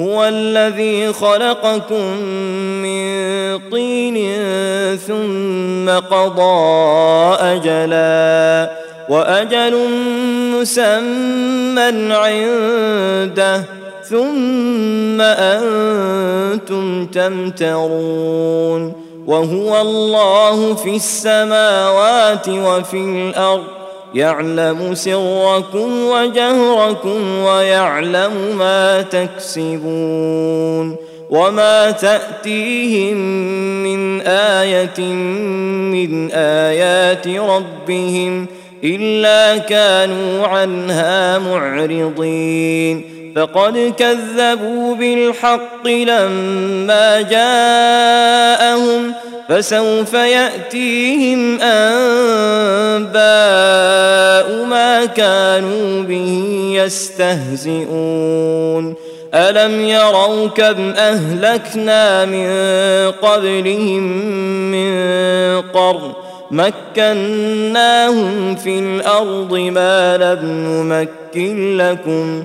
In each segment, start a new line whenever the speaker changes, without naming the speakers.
هو الذي خلقكم من طين ثم قضى اجلا واجل مسمى عنده ثم انتم تمترون وهو الله في السماوات وفي الارض يعلم سركم وجهركم ويعلم ما تكسبون وما تاتيهم من ايه من ايات ربهم الا كانوا عنها معرضين فقد كذبوا بالحق لما جاءهم فسوف ياتيهم انباء ما كانوا به يستهزئون الم يروا كم اهلكنا من قبلهم من قرن مكناهم في الارض ما لم نمكن لكم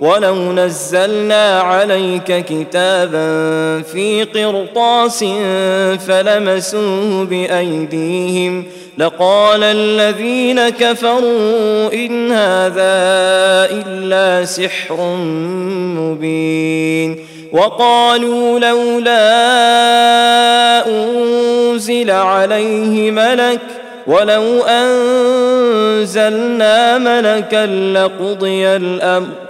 ولو نزلنا عليك كتابا في قرطاس فلمسوه بايديهم لقال الذين كفروا ان هذا الا سحر مبين وقالوا لولا انزل عليه ملك ولو انزلنا ملكا لقضي الامر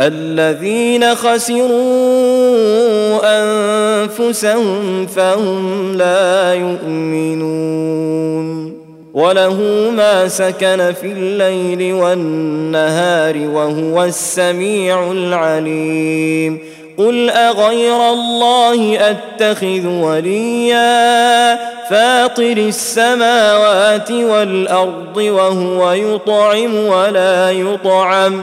الذين خسروا انفسهم فهم لا يؤمنون وله ما سكن في الليل والنهار وهو السميع العليم قل اغير الله اتخذ وليا فاطر السماوات والارض وهو يطعم ولا يطعم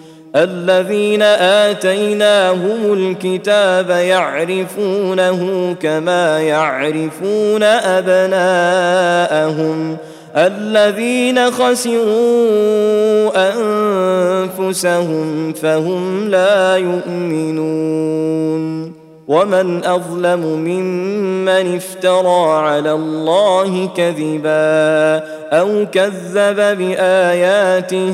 الذين اتيناهم الكتاب يعرفونه كما يعرفون ابناءهم الذين خسروا انفسهم فهم لا يؤمنون ومن اظلم ممن افترى على الله كذبا او كذب باياته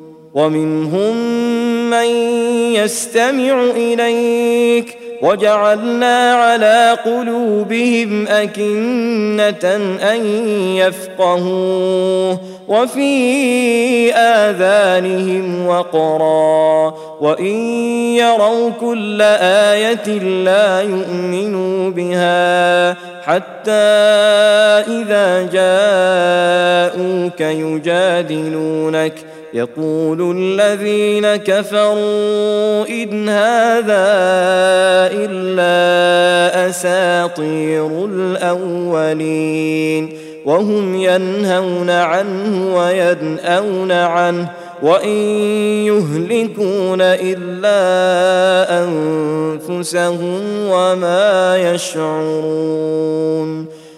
ومنهم من يستمع اليك وجعلنا على قلوبهم اكنه ان يفقهوه وفي اذانهم وقرا وان يروا كل ايه لا يؤمنوا بها حتى اذا جاءوك يجادلونك يقول الذين كفروا إن هذا إلا أساطير الأولين وهم ينهون عنه ويدأون عنه وإن يهلكون إلا أنفسهم وما يشعرون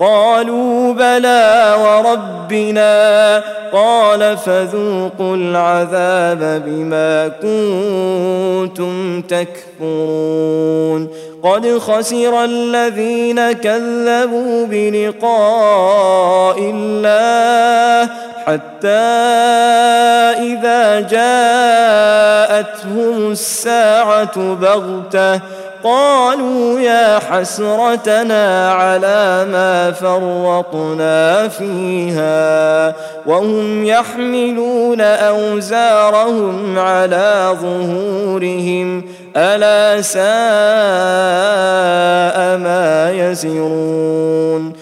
قالوا بلى وربنا قال فذوقوا العذاب بما كنتم تكفرون قد خسر الذين كذبوا بلقاء الله حتى إذا جاءتهم الساعة بغتة قالوا يا حسرتنا على ما فرطنا فيها وهم يحملون اوزارهم على ظهورهم الا ساء ما يزرون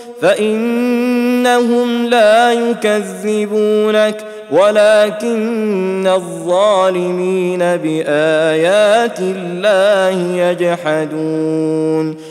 فانهم لا يكذبونك ولكن الظالمين بايات الله يجحدون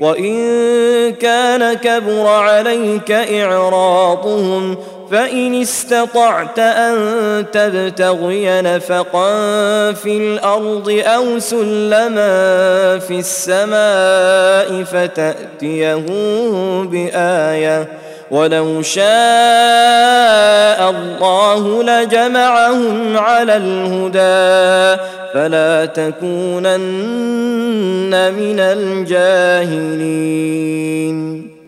وإن كان كبر عليك إعراضهم فإن استطعت أن تبتغي نفقا في الأرض أو سلما في السماء فتأتيهم بآية ولو شاء الله لجمعهم على الهدى فلا تكونن من الجاهلين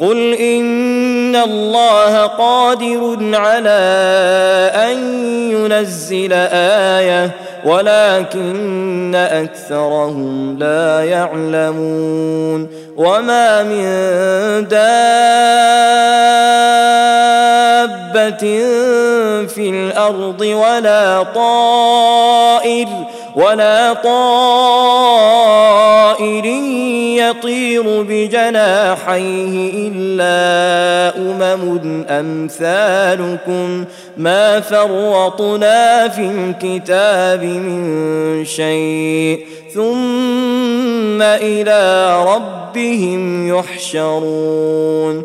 قل ان الله قادر على ان ينزل ايه ولكن اكثرهم لا يعلمون وما من دابه في الارض ولا طائر ولا طائر يطير بجناحيه إلا أمم أمثالكم ما فرطنا في الكتاب من شيء ثم إلى ربهم يحشرون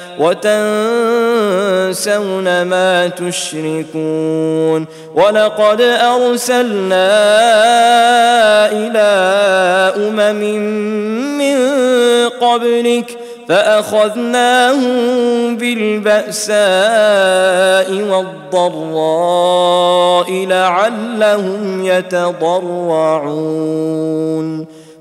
وتنسون ما تشركون ولقد أرسلنا إلى أمم من قبلك فأخذناهم بالبأساء والضراء لعلهم يتضرعون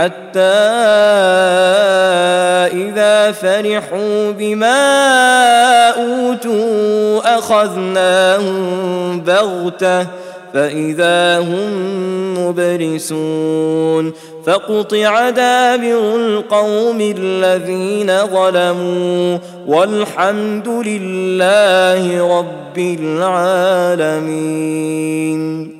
حتى إذا فرحوا بما أوتوا أخذناهم بغتة فإذا هم مبرسون فقطع دابر القوم الذين ظلموا والحمد لله رب العالمين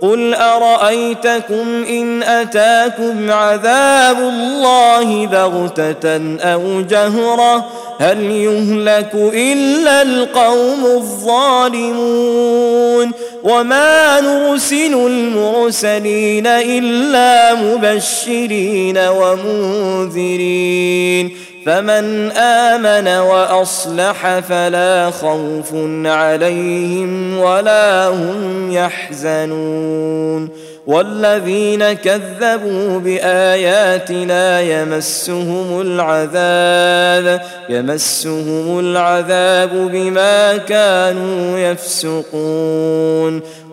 قل ارايتكم ان اتاكم عذاب الله بغته او جهره هل يهلك الا القوم الظالمون وما نرسل المرسلين الا مبشرين ومنذرين فمن امن واصلح فلا خوف عليهم ولا هم يحزنون والذين كذبوا باياتنا يمسهم العذاب يمسهم العذاب بما كانوا يفسقون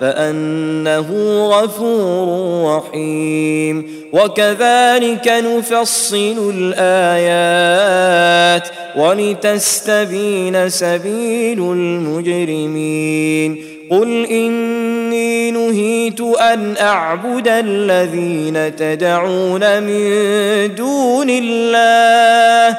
فانه غفور رحيم وكذلك نفصل الايات ولتستبين سبيل المجرمين قل اني نهيت ان اعبد الذين تدعون من دون الله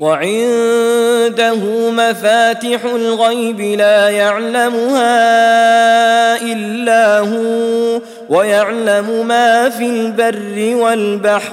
وعنده مفاتح الغيب لا يعلمها الا هو ويعلم ما في البر والبحر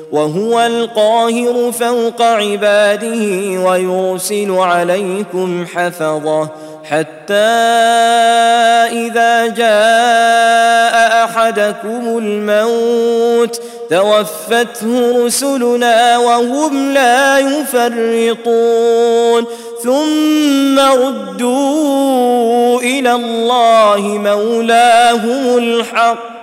وهو القاهر فوق عباده ويرسل عليكم حفظه حتى اذا جاء احدكم الموت توفته رسلنا وهم لا يفرطون ثم ردوا الى الله مولاهم الحق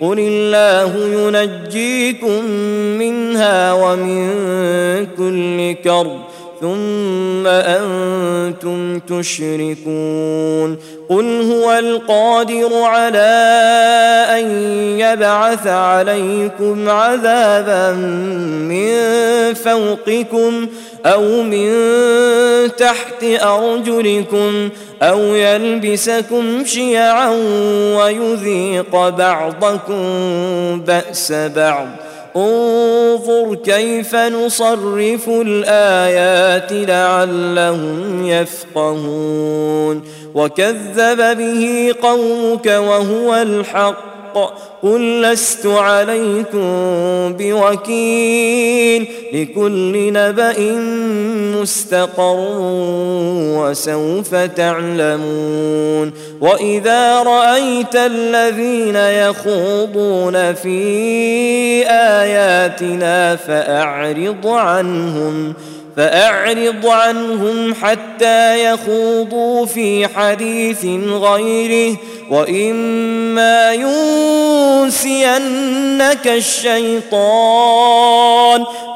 قل الله ينجيكم منها ومن كل كرب ثم انتم تشركون قل هو القادر على ان يبعث عليكم عذابا من فوقكم أو من تحت أرجلكم أو يلبسكم شيعا ويذيق بعضكم بأس بعض انظر كيف نصرف الآيات لعلهم يفقهون وكذب به قومك وهو الحق الحق قل لست عليكم بوكيل لكل نبإ مستقر وسوف تعلمون وإذا رأيت الذين يخوضون في آياتنا فأعرض عنهم ۖ فأعرض عنهم حتى يخوضوا في حديث غيره وإما ينسينك الشيطان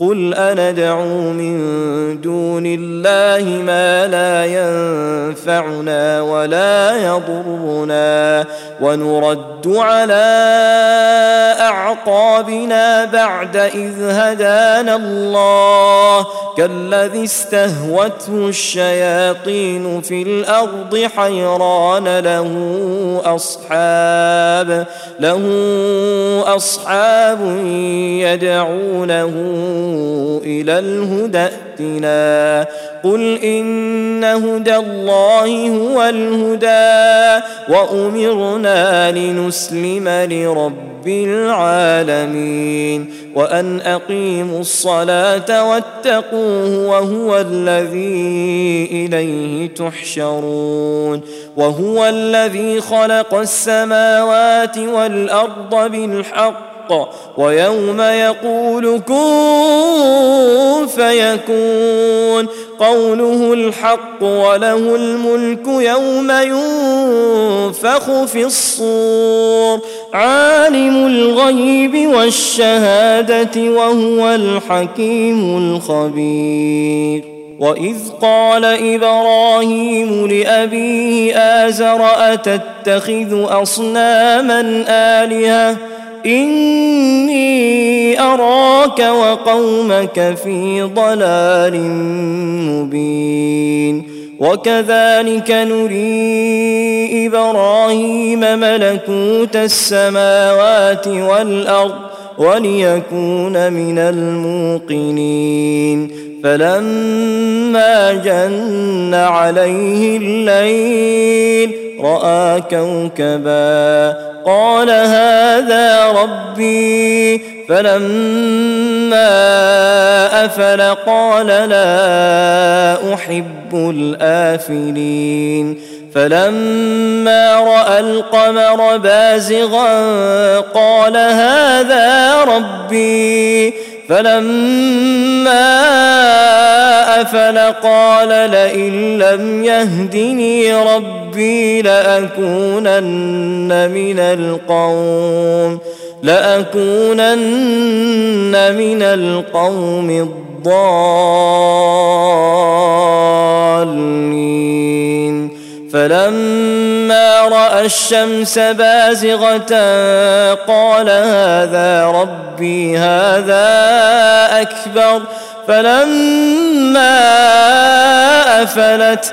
قل أندعو من دون الله ما لا ينفعنا ولا يضرنا ونرد على اعقابنا بعد اذ هدانا الله كالذي استهوته الشياطين في الارض حيران له اصحاب له اصحاب يدعونه الى الهدى ائتنا قل ان هدى الله هو الهدى وامرنا لنسلم لرب العالمين وان اقيموا الصلاه واتقوه وهو الذي اليه تحشرون وهو الذي خلق السماوات والارض بالحق الحق ويوم يقول كن فيكون قوله الحق وله الملك يوم ينفخ في الصور عالم الغيب والشهاده وهو الحكيم الخبير واذ قال ابراهيم لابيه ازر اتتخذ اصناما الهه إني أراك وقومك في ضلال مبين وكذلك نري إبراهيم ملكوت السماوات والأرض وليكون من الموقنين فلما جن عليه الليل راى كوكبا قال هذا ربي فلما افل قال لا احب الافلين فلما راى القمر بازغا قال هذا ربي فلما افل قال لئن لم يهدني ربي ربي لأكونن من القوم لأكونن من القوم الضالين فلما رأى الشمس بازغة قال هذا ربي هذا أكبر فلما أفلت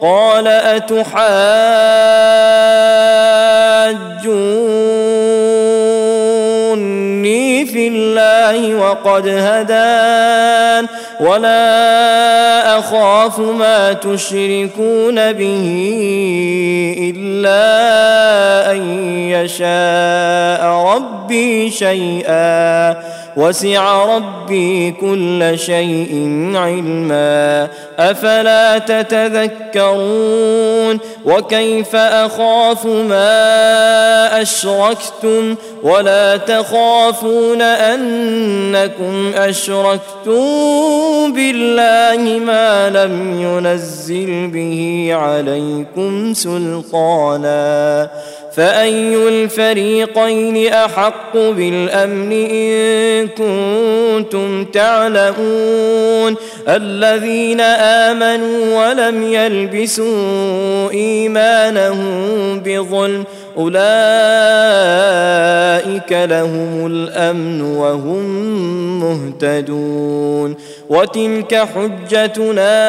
قال أتحاجوني في الله وقد هدان ولا أخاف ما تشركون به إلا أن يشاء ربي شيئا وسع ربي كل شيء علما افلا تتذكرون وكيف اخاف ما اشركتم ولا تخافون انكم اشركتم بالله ما لم ينزل به عليكم سلطانا فأي الفريقين أحق بالأمن إن كنتم تعلمون الذين آمنوا ولم يلبسوا إيمانهم بظلم اولئك لهم الامن وهم مهتدون وتلك حجتنا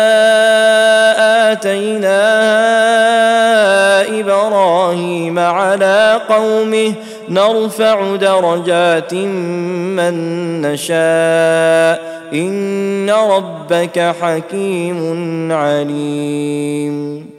اتيناها ابراهيم على قومه نرفع درجات من نشاء ان ربك حكيم عليم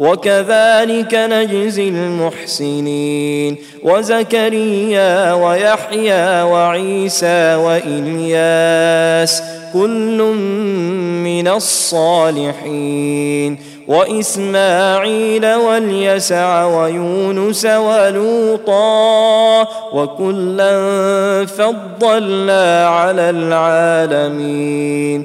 وكذلك نجزي المحسنين وزكريا ويحيى وعيسى والياس كل من الصالحين واسماعيل واليسع ويونس ولوطا وكلا فضلنا على العالمين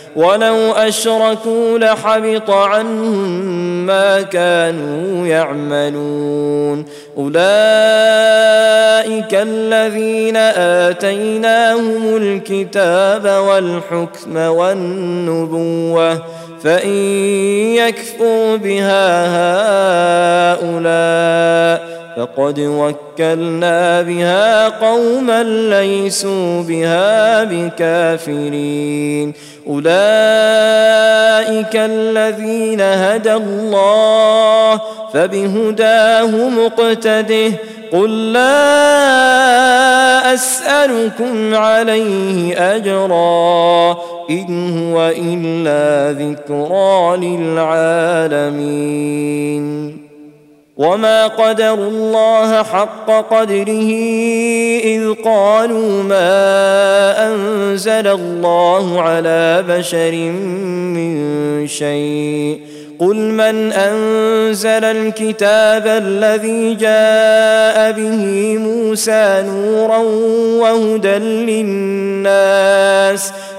ولو اشركوا لحبط عنهم ما كانوا يعملون اولئك الذين اتيناهم الكتاب والحكم والنبوه فان يكفوا بها هؤلاء فقد وكلنا بها قوما ليسوا بها بكافرين اولئك الذين هدى الله فبهداه مقتده قل لا اسالكم عليه اجرا ان هو الا ذكرى للعالمين وما قدروا الله حق قدره اذ قالوا ما انزل الله على بشر من شيء قل من انزل الكتاب الذي جاء به موسى نورا وهدى للناس ۖ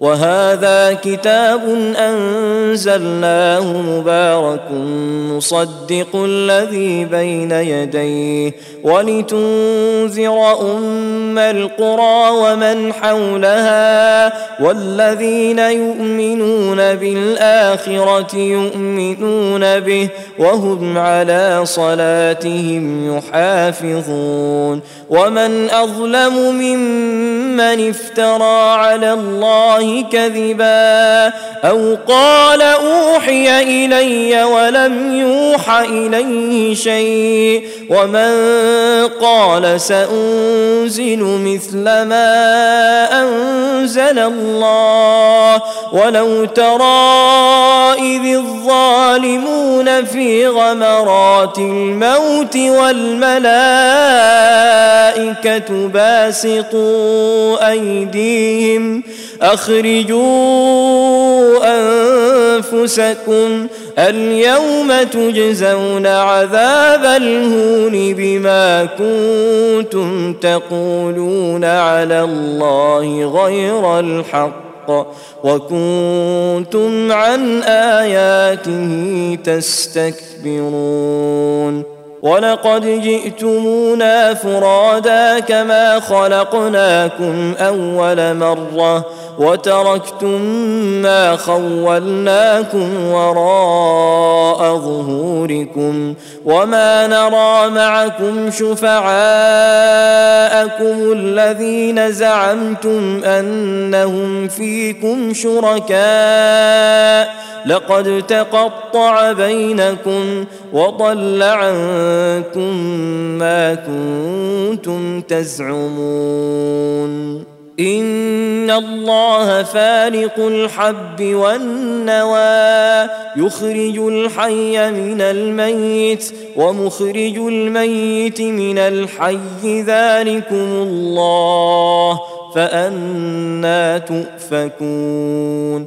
وهذا كتاب انزلناه مبارك مصدق الذي بين يديه ولتنذر ام القرى ومن حولها والذين يؤمنون بالاخره يؤمنون به وهم على صلاتهم يحافظون ومن اظلم ممن افترى على الله الله كذبا أو قال أوحي إلي ولم يوحى إليه شيء ومن قال سأنزل مثل ما أنزل الله ولو ترى إذ الظالمون في غمرات الموت والملائكة باسطوا أيديهم أخرجوا أنفسكم اليوم تجزون عذاب الهون بما كنتم تقولون على الله غير الحق وكنتم عن آياته تستكبرون ولقد جئتمونا فرادا كما خلقناكم اول مره وتركتم ما خولناكم وراء ظهوركم وما نرى معكم شفعاءكم الذين زعمتم انهم فيكم شركاء لقد تقطع بينكم وضل عنكم ما كنتم تزعمون ان الله فالق الحب والنوى يخرج الحي من الميت ومخرج الميت من الحي ذلكم الله فانى تؤفكون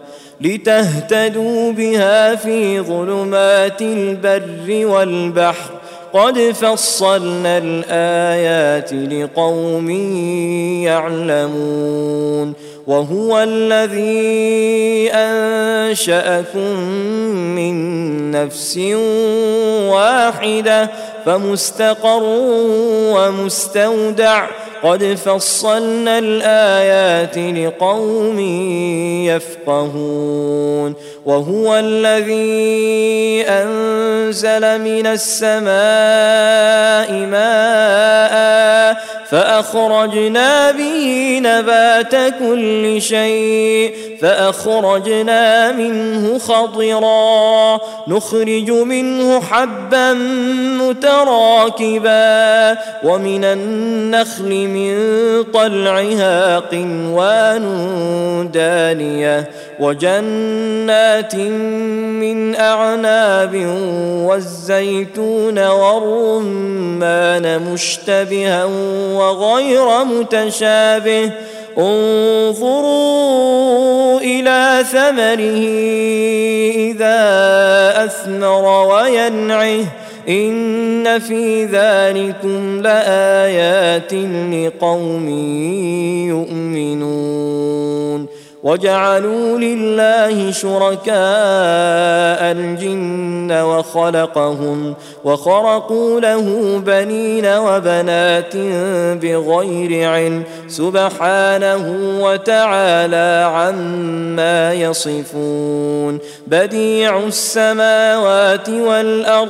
لتهتدوا بها في ظلمات البر والبحر قد فصلنا الايات لقوم يعلمون وهو الذي انشاكم من نفس واحده فمستقر ومستودع قد فصلنا الايات لقوم يفقهون وهو الذي انزل من السماء ماء فاخرجنا به نبات كل شيء فاخرجنا منه خضرا نخرج منه حبا متراكبا ومن النخل من طلعها قنوان دانيه وجنات من اعناب والزيتون والرمان مشتبها وغير متشابه انظروا الى ثمره اذا اثمر وينعه ان في ذلكم لايات لقوم يؤمنون وجعلوا لله شركاء الجن وخلقهم وخرقوا له بنين وبنات بغير علم سبحانه وتعالى عما يصفون بديع السماوات والارض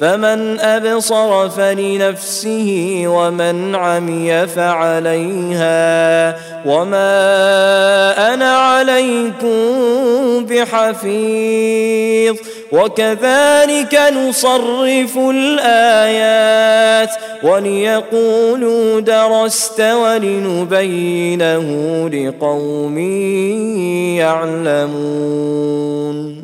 فمن ابصر فلنفسه ومن عمي فعليها وما انا عليكم بحفيظ وكذلك نصرف الايات وليقولوا درست ولنبينه لقوم يعلمون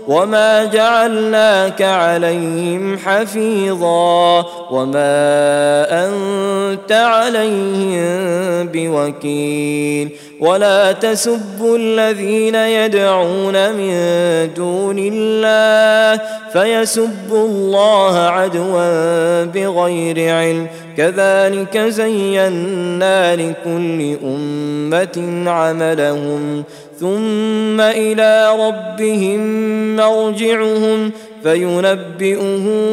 وما جعلناك عليهم حفيظا وما انت عليهم بوكيل ولا تسبوا الذين يدعون من دون الله فيسبوا الله عدوا بغير علم كذلك زينا لكل امه عملهم ثم الى ربهم مرجعهم فينبئهم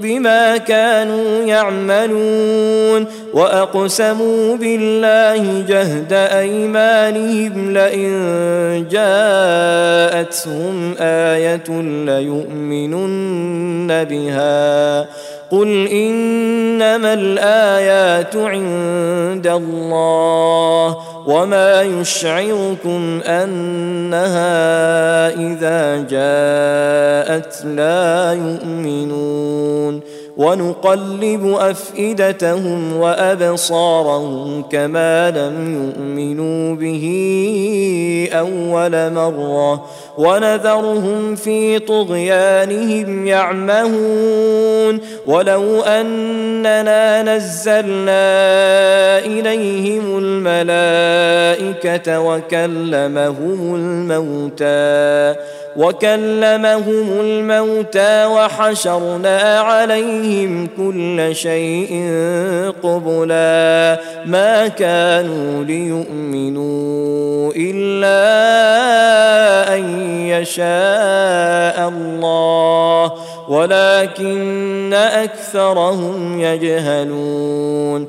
بما كانوا يعملون واقسموا بالله جهد ايمانهم لئن جاءتهم ايه ليؤمنن بها قل انما الايات عند الله وما يشعركم انها اذا جاءت لا يؤمنون ونقلب افئدتهم وابصارهم كما لم يؤمنوا به اول مره ونذرهم في طغيانهم يعمهون ولو اننا نزلنا اليهم الملائكه وكلمهم الموتى وكلمهم الموتى وحشرنا عليهم كل شيء قبلا ما كانوا ليؤمنوا الا ان يشاء الله ولكن اكثرهم يجهلون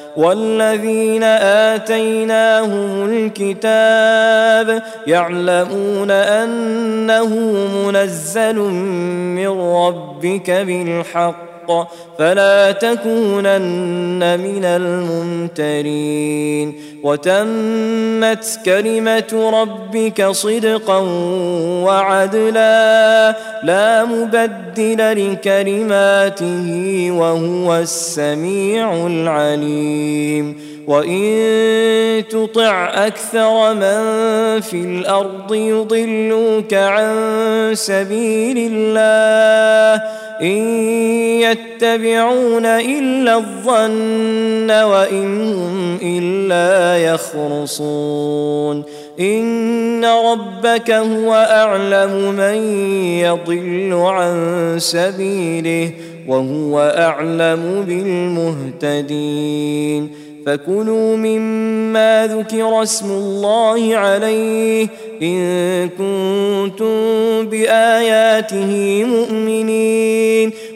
والذين آتيناهم الكتاب يعلمون أنه منزل من ربك بالحق فلا تكونن من الممترين وتمت كلمه ربك صدقا وعدلا لا مبدل لكلماته وهو السميع العليم وإن تطع أكثر من في الأرض يضلوك عن سبيل الله إن يتبعون إلا الظن وإن هم إلا يخرصون إن ربك هو أعلم من يضل عن سبيله وهو أعلم بالمهتدين فكلوا مما ذكر اسم الله عليه ان كنتم باياته مؤمنين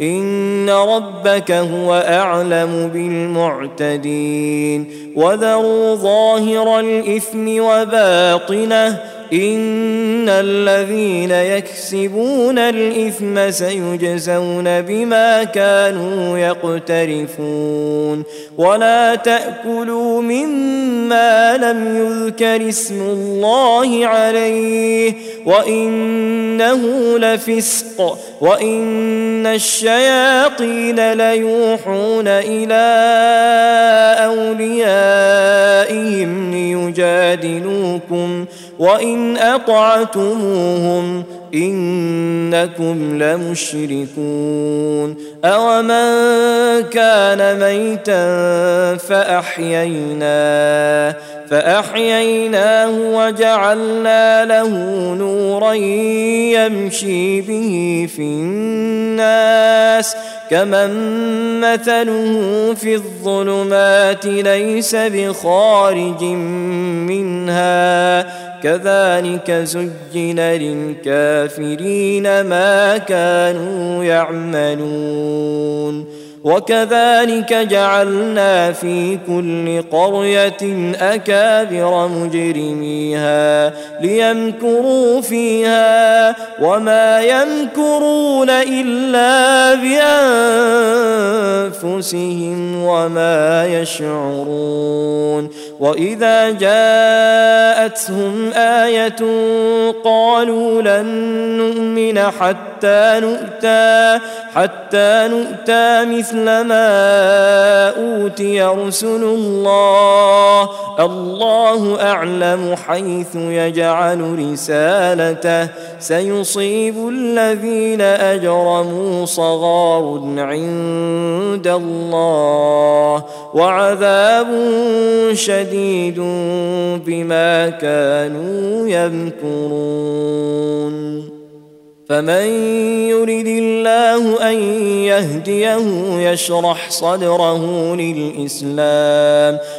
ان ربك هو اعلم بالمعتدين وذروا ظاهر الاثم وباطنه ان الذين يكسبون الاثم سيجزون بما كانوا يقترفون ولا تاكلوا مما لم يذكر اسم الله عليه وانه لفسق وان الشياطين ليوحون الى اوليائهم ليجادلوكم وان اطعتموهم انكم لمشركون اومن كان ميتا فاحييناه فاحييناه وجعلنا له نورا يمشي به في الناس كمن مثله في الظلمات ليس بخارج منها كذلك زين للكافرين ما كانوا يعملون وكذلك جعلنا في كل قرية أكابر مجرميها ليمكروا فيها وما يمكرون إلا بأنفسهم وما يشعرون وإذا جاءتهم آية قالوا لن نؤمن حتى نؤتى حتى نؤتى مثل مثل ما أوتي رسل الله الله أعلم حيث يجعل رسالته سيصيب الذين أجرموا صغار عند الله وعذاب شديد بما كانوا يمكرون فمن يرد الله ان يهديه يشرح صدره للاسلام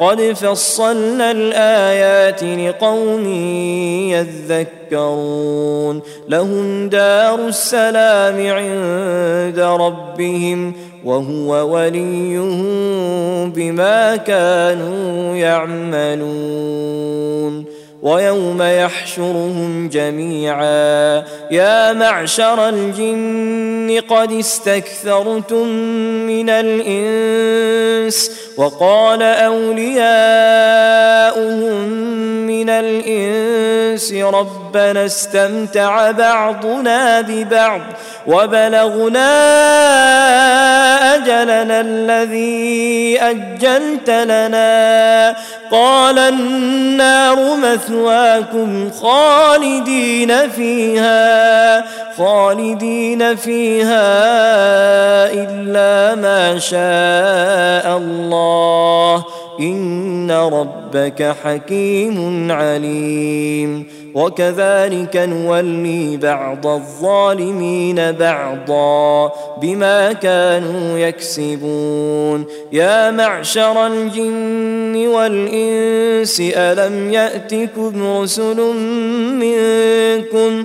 قد فصلنا الايات لقوم يذكرون لهم دار السلام عند ربهم وهو وليهم بما كانوا يعملون ويوم يحشرهم جميعا يا معشر الجن قد استكثرتم من الانس وقال اولياؤهم من الانس رب ربنا استمتع بعضنا ببعض وبلغنا أجلنا الذي أجلت لنا قال النار مثواكم خالدين فيها خالدين فيها إلا ما شاء الله ان ربك حكيم عليم وكذلك نولي بعض الظالمين بعضا بما كانوا يكسبون يا معشر الجن والانس الم ياتكم رسل منكم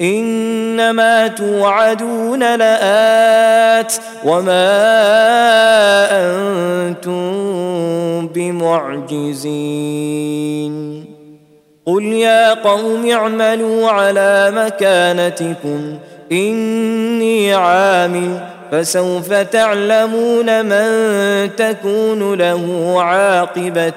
انما توعدون لات وما انتم بمعجزين قل يا قوم اعملوا على مكانتكم اني عامل فسوف تعلمون من تكون له عاقبه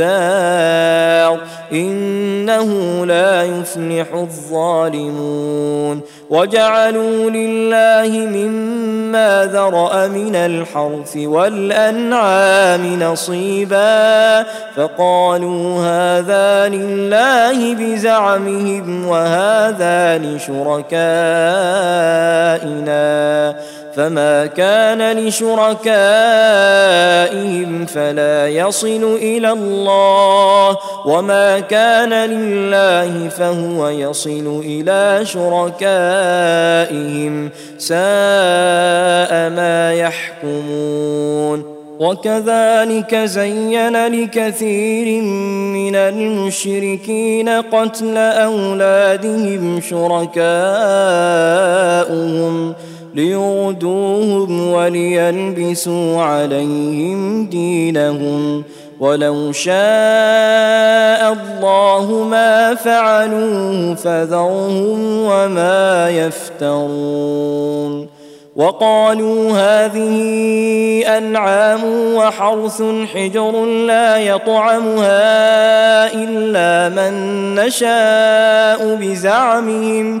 الدار انه لا يفلح الظالمون وجعلوا لله مما ذرا من الحرث والانعام نصيبا فقالوا هذا لله بزعمهم وهذا لشركائنا فما كان لشركائهم فلا يصل الى الله وما كان لله فهو يصل الى شركائهم ساء ما يحكمون وكذلك زين لكثير من المشركين قتل اولادهم شركاؤهم ليغدوهم وليلبسوا عليهم دينهم ولو شاء الله ما فعلوه فذرهم وما يفترون وقالوا هذه انعام وحرث حجر لا يطعمها الا من نشاء بزعمهم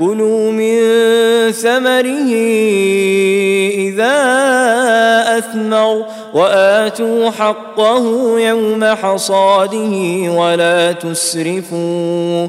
كلوا من ثمره إذا أثمر وآتوا حقه يوم حصاده ولا تسرفوا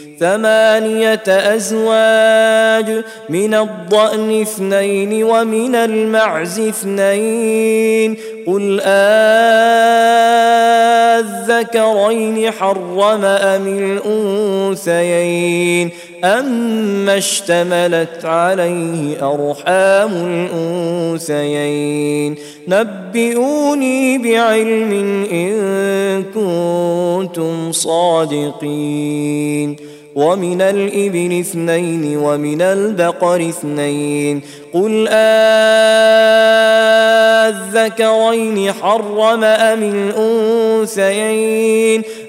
ثمانية أزواج من الضأن اثنين ومن المعز اثنين قل آذكرين حرم أم الأنثيين أما اشتملت عليه أرحام الأنثيين نبئوني بعلم إن كنتم صادقين ومن الإبل اثنين ومن البقر اثنين قل آذكرين حرم أم الأنثيين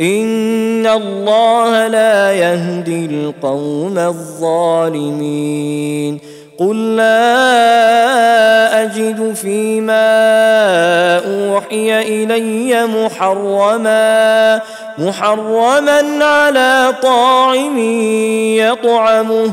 ان الله لا يهدي القوم الظالمين قل لا اجد فيما اوحي الي محرما محرما على طاعم يطعمه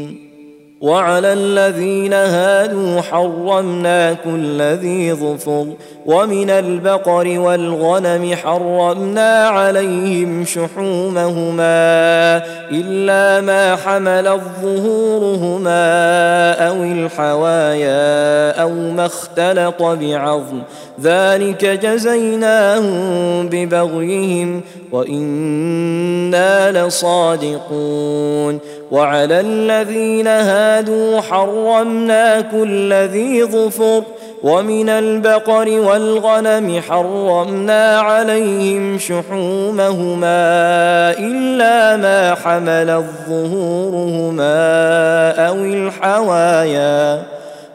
وعلى الذين هادوا حرمنا كل ذي ظفر ومن البقر والغنم حرمنا عليهم شحومهما الا ما حمل ظهورهما او الحوايا او ما اختلط بعظم ذلك جزيناهم ببغيهم وانا لصادقون وعلى الذين هادوا حرمنا كل ذي ظفر ومن البقر والغنم حرمنا عليهم شحومهما الا ما حمل الظهورهما او الحوايا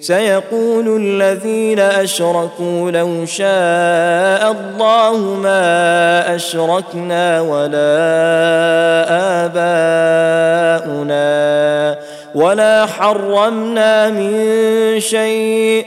سيقول الذين اشركوا لو شاء الله ما اشركنا ولا اباؤنا ولا حرمنا من شيء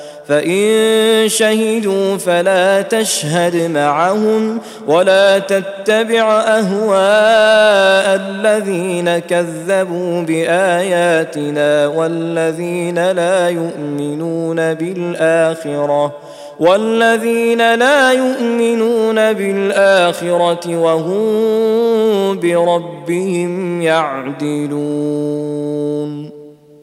فإن شهدوا فلا تشهد معهم ولا تتبع أهواء الذين كذبوا بآياتنا والذين لا يؤمنون بالآخرة والذين لا يؤمنون بالآخرة وهم بربهم يعدلون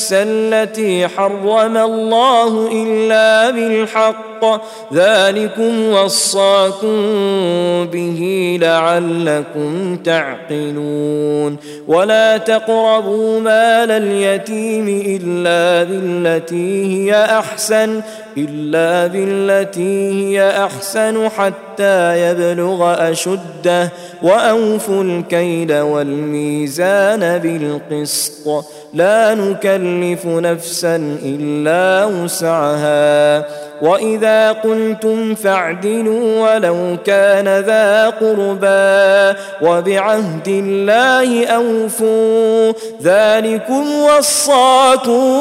النفس التي حرم الله الا بالحق الحق ذلكم وصاكم به لعلكم تعقلون ولا تقربوا مال اليتيم إلا بالتي هي أحسن إلا بالتي هي أحسن حتى يبلغ أشده وأوفوا الكيل والميزان بالقسط لا نكلف نفسا إلا وسعها واذا قلتم فاعدلوا ولو كان ذا قربى وبعهد الله اوفوا ذلكم وصاكم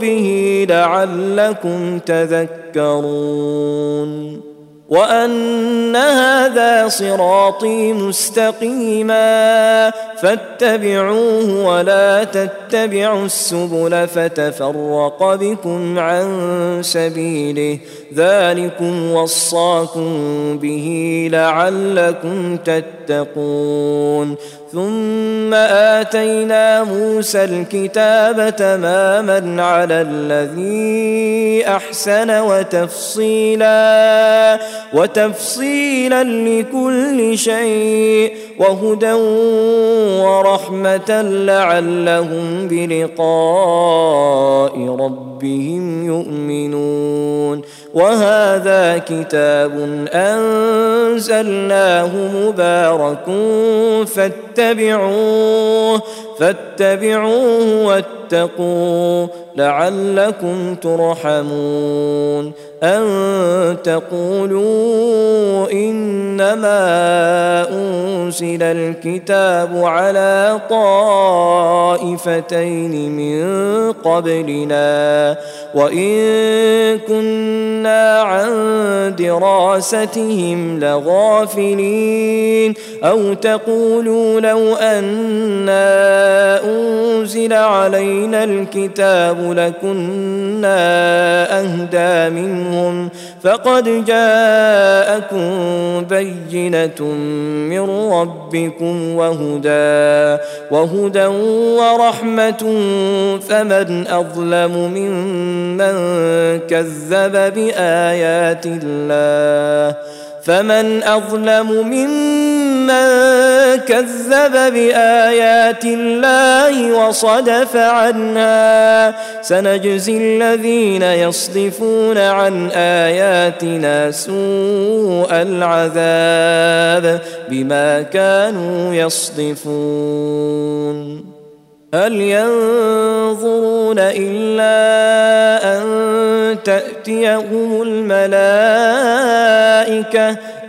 به لعلكم تذكرون وان هذا صراطي مستقيما فاتبعوه ولا تتبعوا السبل فتفرق بكم عن سبيله ذلكم وصاكم به لعلكم تتقون ثم اتينا موسى الكتاب تماما على الذي احسن وتفصيلا وتفصيلا لكل شيء وهدى ورحمه لعلهم بلقاء ربهم ربهم يؤمنون وهذا كتاب انزلناه مبارك فاتبعوه فاتبعوه واتقوا لعلكم ترحمون أن تقولوا إنما أنزل الكتاب على طائفتين من قبلنا وإن كنا عن دراستهم لغافلين أو تقولوا لو أنا أنزل أنزل علينا الكتاب لكنا أهدى منهم فقد جاءكم بينة من ربكم وهدى وهدى ورحمة فمن أظلم ممن كذب بآيات الله فمن أظلم ممن من كذب بايات الله وصدف عنها سنجزي الذين يصدفون عن اياتنا سوء العذاب بما كانوا يصدفون هل ينظرون الا ان تاتيهم الملائكه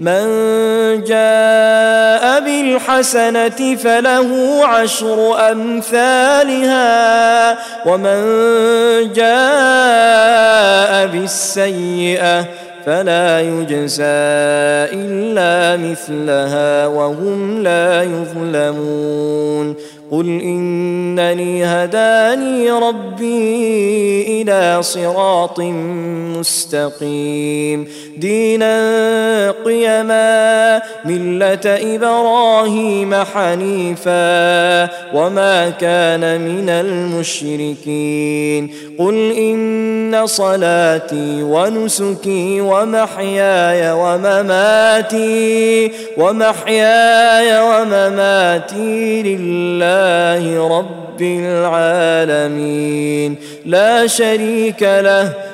من جاء بالحسنة فله عشر أمثالها ومن جاء بالسيئة فلا يجزى إلا مثلها وهم لا يظلمون قل انني هداني ربي الى صراط مستقيم دينا قيما مله ابراهيم حنيفا وما كان من المشركين قل ان صلاتي ونسكي ومحياي ومماتي ومحياي ومماتي لله لله رب العالمين لا شريك له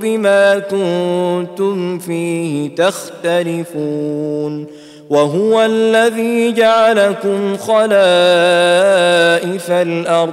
بما كنتم فيه تختلفون وهو الذي جعلكم خلائف الارض